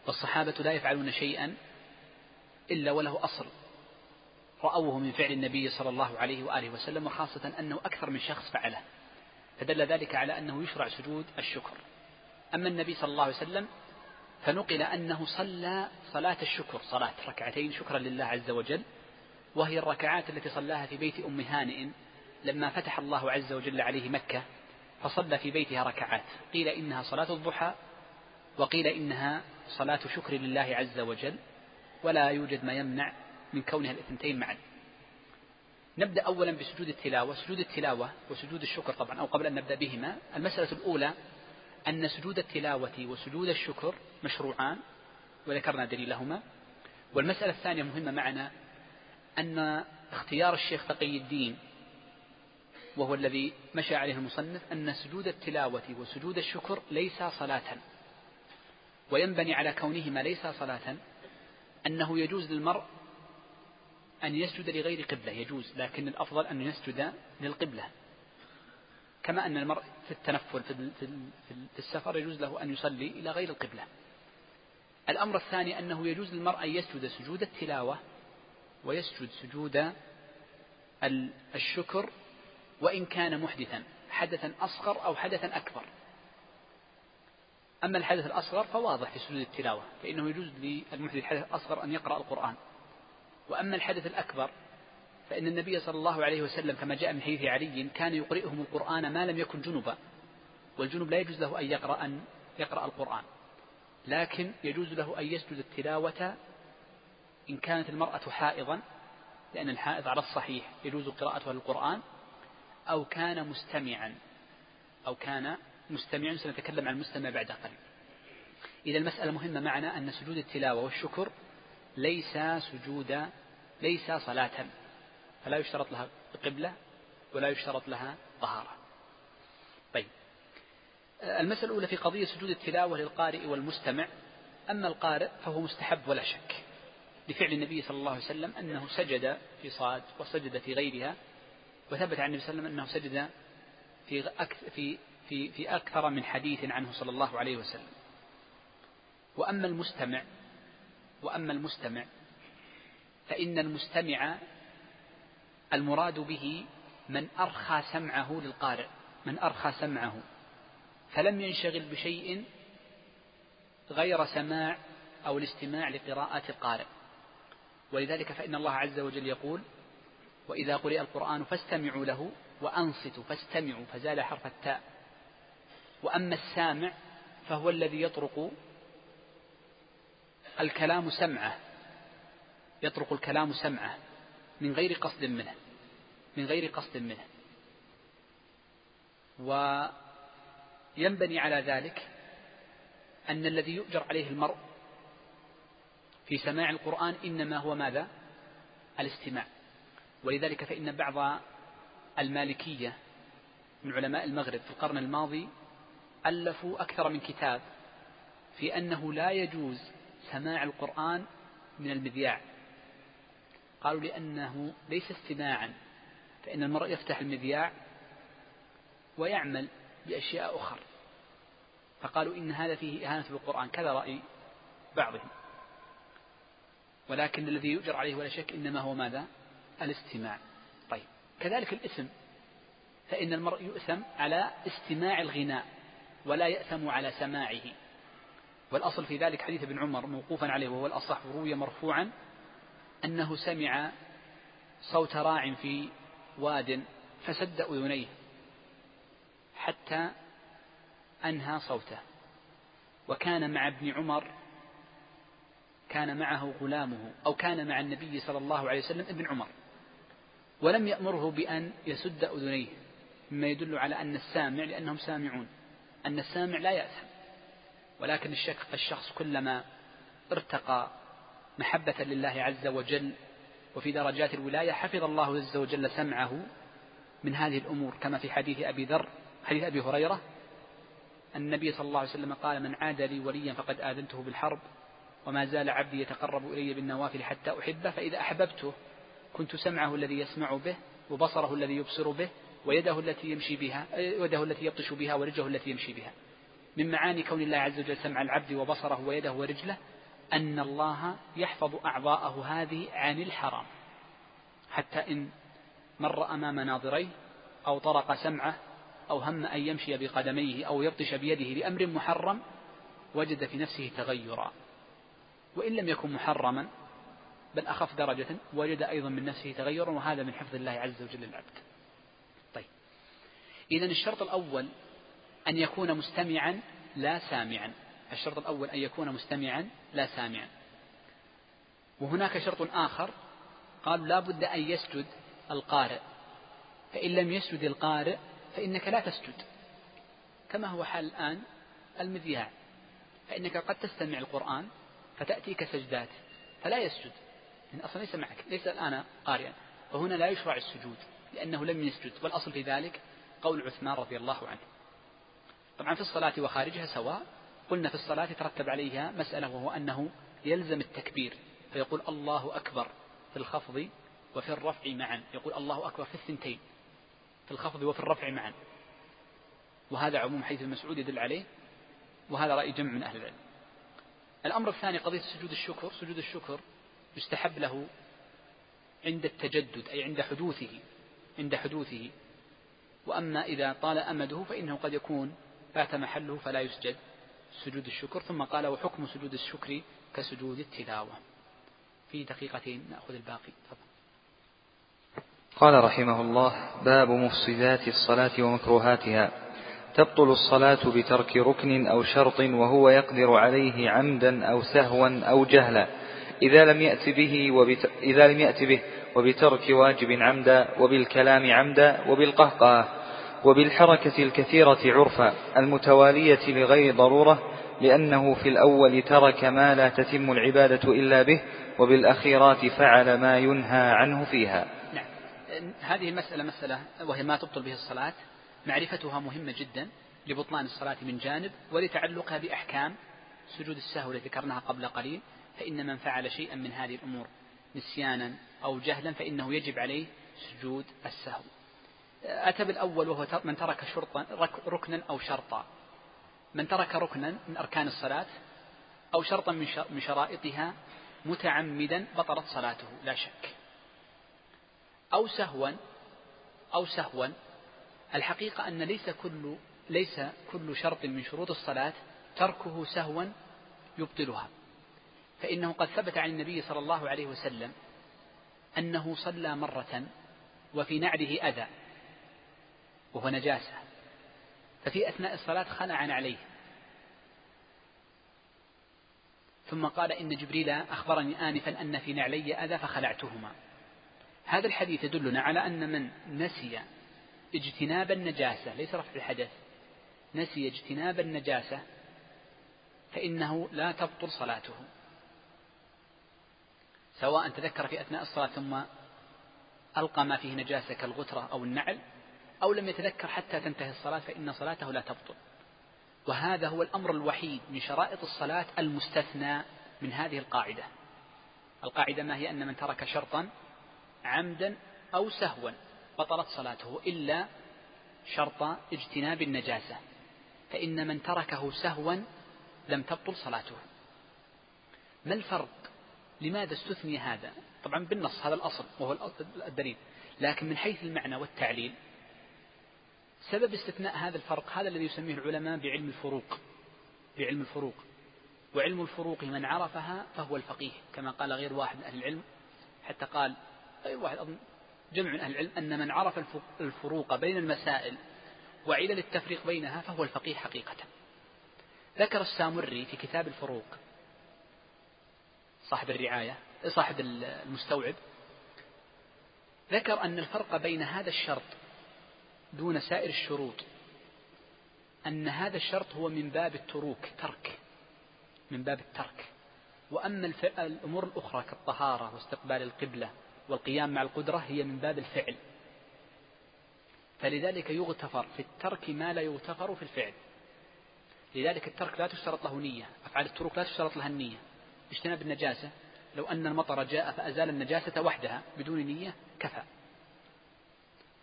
والصحابة لا يفعلون شيئا إلا وله أصل. رأوه من فعل النبي صلى الله عليه وآله وسلم وخاصة أنه أكثر من شخص فعله. فدل ذلك على أنه يشرع سجود الشكر. أما النبي صلى الله عليه وسلم فنقل أنه صلى صلاة الشكر صلاة ركعتين شكرا لله عز وجل وهي الركعات التي صلاها في بيت أم هانئ لما فتح الله عز وجل عليه مكة فصلى في بيتها ركعات. قيل إنها صلاة الضحى وقيل إنها صلاة شكر لله عز وجل ولا يوجد ما يمنع من كونها الاثنتين معا. نبدأ أولا بسجود التلاوة. سجود التلاوة وسجود الشكر طبعا أو قبل أن نبدأ بهما. المسألة الأولى أن سجود التلاوة وسجود الشكر مشروعان وذكرنا دليلهما. والمسألة الثانية مهمة معنا أن اختيار الشيخ تقي الدين وهو الذي مشى عليه المصنف أن سجود التلاوة وسجود الشكر ليس صلاة. وينبني على كونهما ليس صلاة أنه يجوز للمرء أن يسجد لغير قبلة يجوز لكن الأفضل أن يسجد للقبلة. كما أن المرء في التنفل في السفر يجوز له أن يصلي إلى غير القبلة. الأمر الثاني أنه يجوز للمرء أن يسجد سجود التلاوة ويسجد سجود الشكر وإن كان محدثا حدثا أصغر أو حدثا أكبر. أما الحدث الأصغر فواضح في سجود التلاوة فإنه يجوز للمحدث الحدث الأصغر أن يقرأ القرآن. وأما الحدث الأكبر فإن النبي صلى الله عليه وسلم كما جاء من حديث علي كان يقرئهم القرآن ما لم يكن جنبا والجنب لا يجوز له أن يقرأ أن يقرأ القرآن لكن يجوز له أن يسجد التلاوة إن كانت المرأة حائضا لأن الحائض على الصحيح يجوز قراءتها للقرآن أو كان مستمعا أو كان مستمعا سنتكلم عن المستمع بعد قليل. إذا المسألة مهمة معنا أن سجود التلاوة والشكر ليس سجود ليس صلاة. فلا يشترط لها قبلة ولا يشترط لها طهارة. طيب. المسألة الأولى في قضية سجود التلاوة للقارئ والمستمع. أما القارئ فهو مستحب ولا شك لفعل النبي صلى الله عليه وسلم أنه سجد في صاد وسجد في غيرها وثبت عن النبي صلى الله عليه وسلم أنه سجد في في في في أكثر من حديث عنه صلى الله عليه وسلم. وأما المستمع وأما المستمع فإن المستمع المراد به من أرخى سمعه للقارئ من أرخى سمعه. فلم ينشغل بشيء غير سماع أو الاستماع لقراءة القارئ. ولذلك فإن الله عز وجل يقول وإذا قرئ القرآن فاستمعوا له وأنصتوا فاستمعوا فزال حرف التاء. وأما السامع فهو الذي يطرق الكلام سمعه يطرق الكلام سمعه من غير قصد منه من غير قصد منه وينبني على ذلك أن الذي يؤجر عليه المرء في سماع القرآن إنما هو ماذا؟ الاستماع ولذلك فإن بعض المالكية من علماء المغرب في القرن الماضي ألفوا أكثر من كتاب في أنه لا يجوز سماع القرآن من المذياع. قالوا لأنه ليس استماعا فإن المرء يفتح المذياع ويعمل بأشياء أخرى. فقالوا إن هذا فيه إهانة بالقرآن كذا رأي بعضهم. ولكن الذي يؤجر عليه ولا شك إنما هو ماذا؟ الاستماع. طيب كذلك الاسم فإن المرء يؤثم على استماع الغناء ولا يأثم على سماعه. والأصل في ذلك حديث ابن عمر موقوفا عليه وهو الأصح روي مرفوعا أنه سمع صوت راع في واد فسد أذنيه حتى أنهى صوته. وكان مع ابن عمر كان معه غلامه أو كان مع النبي صلى الله عليه وسلم ابن عمر ولم يأمره بأن يسد أذنيه مما يدل على أن السامع لأنهم سامعون أن السامع لا يأثم. ولكن الشخص كلما ارتقى محبة لله عز وجل وفي درجات الولاية حفظ الله عز وجل سمعه من هذه الأمور كما في حديث أبي ذر حديث أبي هريرة النبي صلى الله عليه وسلم قال من عاد لي وليا فقد آذنته بالحرب وما زال عبدي يتقرب إلي بالنوافل حتى أحبه فإذا أحببته كنت سمعه الذي يسمع به وبصره الذي يبصر به ويده التي يمشي بها يده التي يبطش بها ورجله التي يمشي بها. من معاني كون الله عز وجل سمع العبد وبصره ويده ورجله أن الله يحفظ أعضاءه هذه عن الحرام. حتى إن مر أمام ناظريه أو طرق سمعه أو هم أن يمشي بقدميه أو يبطش بيده لأمر محرم وجد في نفسه تغيرا. وإن لم يكن محرما بل أخف درجة وجد أيضا من نفسه تغيرا وهذا من حفظ الله عز وجل للعبد. طيب. إذا الشرط الأول أن يكون مستمعا لا سامعا. الشرط الأول أن يكون مستمعا لا سامعا. وهناك شرط آخر قال لا بد أن يسجد القارئ. فإن لم يسجد القارئ فإنك لا تسجد. كما هو حال الآن المذياع. فإنك قد تستمع القرآن فتأتيك سجدات فلا يسجد. لأن أصلا ليس معك ليس الآن قارئا. وهنا لا يشرع السجود لأنه لم يسجد. والأصل في ذلك قول عثمان رضي الله عنه. طبعا في الصلاة وخارجها سواء قلنا في الصلاة ترتب عليها مسألة وهو أنه يلزم التكبير فيقول الله أكبر في الخفض وفي الرفع معا يقول الله أكبر في الثنتين في الخفض وفي الرفع معا. وهذا عموم حيث المسعود يدل عليه وهذا رأي جمع من أهل العلم. الأمر الثاني قضية سجود الشكر سجود الشكر يستحب له عند التجدد أي عند حدوثه عند حدوثه. وأما إذا طال أمده فإنه قد يكون فات محله فلا يسجد سجود الشكر ثم قال وحكم سجود الشكر كسجود التلاوة. في دقيقتين نأخذ الباقي. تفضل. قال رحمه الله باب مفسدات الصلاة ومكروهاتها. تبطل الصلاة بترك ركن أو شرط وهو يقدر عليه عمدا أو سهوا أو جهلا. إذا لم يأت به وبت... إذا لم يأت به وبترك واجب عمدا وبالكلام عمدا وبالقهقه وبالحركة الكثيرة عرفا المتوالية لغير ضرورة لأنه في الأول ترك ما لا تتم العبادة إلا به وبالأخيرات فعل ما ينهى عنه فيها. نعم. هذه المسألة مسألة وهي ما تبطل به الصلاة. معرفتها مهمة جدا لبطلان الصلاة من جانب ولتعلقها بأحكام سجود السهو التي ذكرناها قبل قليل فإن من فعل شيئا من هذه الأمور نسيانا أو جهلا فإنه يجب عليه سجود السهو. أتى بالأول وهو من ترك شرطا ركنا أو شرطا. من ترك ركنا من أركان الصلاة أو شرطا من شرائطها متعمدا بطلت صلاته لا شك. أو سهوا أو سهوا الحقيقة أن ليس كل ليس كل شرط من شروط الصلاة تركه سهوا يبطلها. فإنه قد ثبت عن النبي صلى الله عليه وسلم أنه صلى مرة وفي نعله أذى. وهو نجاسة. ففي أثناء الصلاة خلع عليه. ثم قال إن جبريل أخبرني آنفا أن في نعلي أذى فخلعتهما. هذا الحديث يدلنا على أن من نسي اجتناب النجاسة ليس رفع الحدث. نسي اجتناب النجاسة فإنه لا تبطل صلاته. سواء تذكر في أثناء الصلاة ثم ألقى ما فيه نجاسة كالغترة أو النعل أو لم يتذكر حتى تنتهي الصلاة فإن صلاته لا تبطل. وهذا هو الأمر الوحيد من شرائط الصلاة المستثنى من هذه القاعدة. القاعدة ما هي؟ أن من ترك شرطا عمدا أو سهوا بطلت صلاته إلا شرط اجتناب النجاسة. فإن من تركه سهوا لم تبطل صلاته. ما الفرق؟ لماذا استثني هذا؟ طبعا بالنص هذا الأصل وهو الدليل. لكن من حيث المعنى والتعليل سبب استثناء هذا الفرق هذا الذي يسميه العلماء بعلم الفروق بعلم الفروق. وعلم الفروق من عرفها فهو الفقيه كما قال غير واحد من أهل العلم حتى قال غير واحد أظن جمع من أهل العلم أن من عرف الفروق بين المسائل وعلل التفريق بينها فهو الفقيه حقيقة. ذكر السامري في كتاب الفروق صاحب الرعاية صاحب المستوعب ذكر أن الفرق بين هذا الشرط دون سائر الشروط أن هذا الشرط هو من باب التروك ترك من باب الترك. وأما الأمور الأخرى كالطهارة واستقبال القبلة والقيام مع القدرة هي من باب الفعل. فلذلك يغتفر في الترك ما لا يغتفر في الفعل. لذلك الترك لا تشترط له نية أفعال التروك لا تشترط لها النية. اجتناب النجاسة لو أن المطر جاء فأزال النجاسة وحدها بدون نية كفى.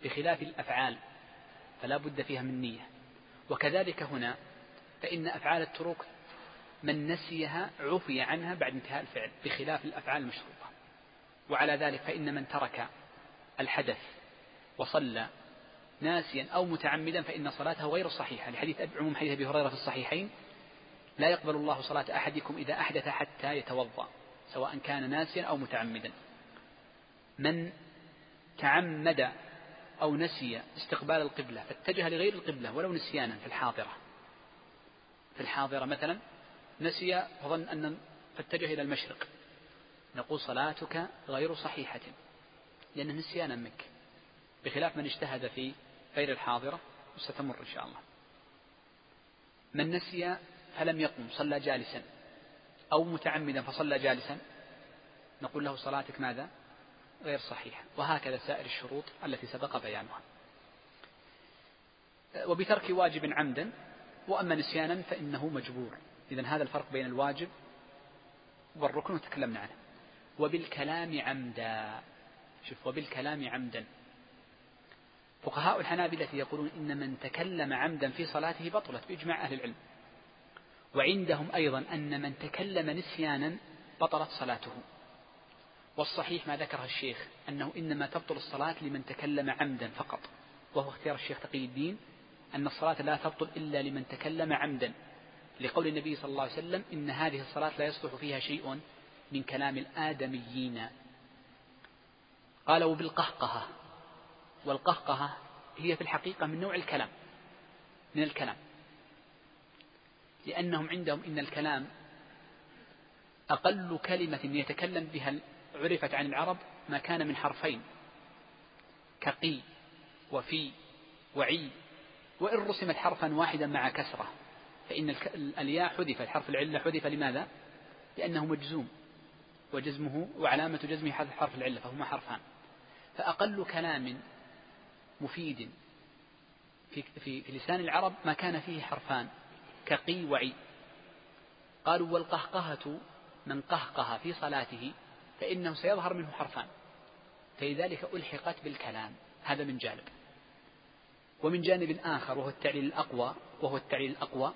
بخلاف الأفعال فلا بد فيها من نية. وكذلك هنا فإن أفعال التروك من نسيها عفي عنها بعد انتهاء الفعل بخلاف الأفعال المشروطة. وعلى ذلك فإن من ترك الحدث وصلى ناسيا أو متعمدا فإن صلاته غير صحيحة. لحديث عموم حديث أبي هريرة في الصحيحين لا يقبل الله صلاة أحدكم إذا أحدث حتى يتوضأ سواء كان ناسيا أو متعمدا. من تعمد أو نسي استقبال القبلة فاتجه لغير القبلة ولو نسيانا في الحاضرة. في الحاضرة مثلا نسي فظن أن فاتجه إلى المشرق. نقول صلاتك غير صحيحة لأنه نسيانا منك. بخلاف من اجتهد في غير الحاضرة وستمر إن شاء الله. من نسي فلم يقم صلى جالسا. أو متعمدا فصلى جالسا. نقول له صلاتك ماذا؟ غير صحيحة. وهكذا سائر الشروط التي سبق بيانها. وبترك واجب عمدا وأما نسيانا فإنه مجبور. إذا هذا الفرق بين الواجب والركن وتكلمنا عنه. وبالكلام عمدا. شوف وبالكلام عمدا. فقهاء الحنابلة يقولون إن من تكلم عمدا في صلاته بطلت بإجماع أهل العلم. وعندهم أيضا أن من تكلم نسيانا بطلت صلاته. والصحيح ما ذكره الشيخ أنه إنما تبطل الصلاة لمن تكلم عمدا فقط وهو اختيار الشيخ تقي الدين أن الصلاة لا تبطل إلا لمن تكلم عمدا لقول النبي صلى الله عليه وسلم إن هذه الصلاة لا يصلح فيها شيء من كلام الآدميين. قال وبالقهقهة والقهقهة هي في الحقيقة من نوع الكلام من الكلام لأنهم عندهم إن الكلام أقل كلمة يتكلم بها عرفت عن العرب ما كان من حرفين. كقي وفي وعي. وإن رسمت حرفا واحدا مع كسرة. فإن الياء حذف الحرف العلة حذف لماذا؟ لأنه مجزوم. وجزمه وعلامة جزمه حذف حرف العلة فهما حرفان. فأقل كلام مفيد في, في, في لسان العرب ما كان فيه حرفان. كقي وعي. قالوا والقهقهة من قهقه في صلاته فإنه سيظهر منه حرفان. فلذلك ألحقت بالكلام. هذا من جانب. ومن جانب آخر وهو التعليل الأقوى وهو التعليل الأقوى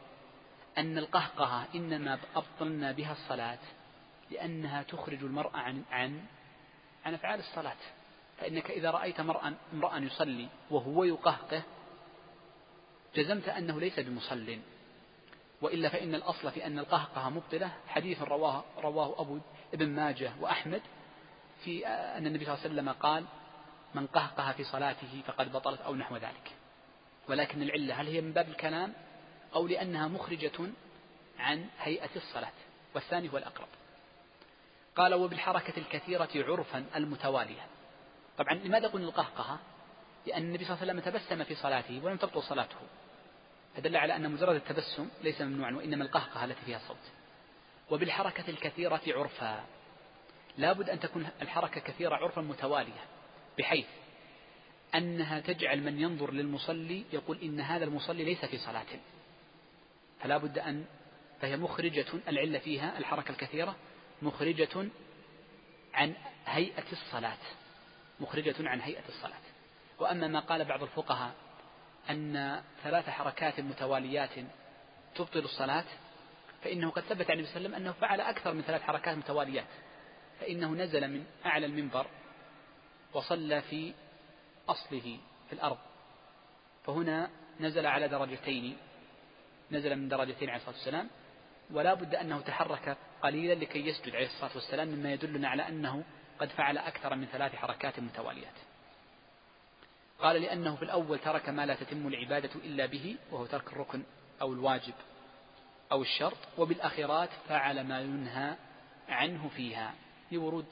أن القهقهة إنما أبطلنا بها الصلاة لأنها تخرج المرء عن عن عن أفعال الصلاة. فإنك إذا رأيت مرأة امرأ يصلي وهو يقهقه جزمت أنه ليس بمصل. وإلا فإن الأصل في أن القهقه مبطلة. حديث رواه رواه أبو ابن ماجه وأحمد في أن النبي صلى الله عليه وسلم قال من قهقه في صلاته فقد بطلت أو نحو ذلك. ولكن العلة هل هي من باب الكلام؟ أو لأنها مخرجة عن هيئة الصلاة والثاني هو الأقرب. قال وبالحركة الكثيرة عرفا المتوالية. طبعا لماذا قلنا القهقهة لأن النبي صلى الله عليه وسلم تبسم في صلاته ولم تبطل صلاته. فدل على أن مجرد التبسم ليس ممنوعا وإنما القهقهة التي فيها صوت وبالحركة الكثيرة عرفا. لابد أن تكون الحركة كثيرة عرفا متوالية بحيث أنها تجعل من ينظر للمصلي يقول إن هذا المصلي ليس في صلاة. فلا بد أن فهي مخرجة العلة فيها الحركة الكثيرة مخرجة عن هيئة الصلاة مخرجة عن هيئة الصلاة. وأما ما قال بعض الفقهاء أن ثلاث حركات متواليات تبطل الصلاة فإنه قد ثبت عن النبي صلى الله عليه وسلم أنه فعل أكثر من ثلاث حركات متواليات فإنه نزل من أعلى المنبر وصلى في أصله في الأرض. فهنا نزل على درجتين نزل من درجتين عليه الصلاة والسلام ولا بد أنه تحرك قليلا لكي يسجد عليه الصلاة والسلام مما يدلنا على أنه قد فعل أكثر من ثلاث حركات متواليات. قال لأنه في الأول ترك ما لا تتم العبادة إلا به وهو ترك الركن أو الواجب. أو الشرط وبالأخيرات فعل ما ينهى عنه فيها لورود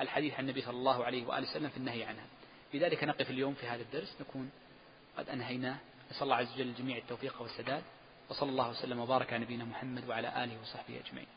الحديث عن النبي صلى الله عليه وآله وسلم في النهي عنها. لذلك نقف اليوم في هذا الدرس نكون قد أنهيناه نسأل الله عز وجل الجميع التوفيق والسداد وصلى الله وسلم وبارك على نبينا محمد وعلى آله وصحبه أجمعين.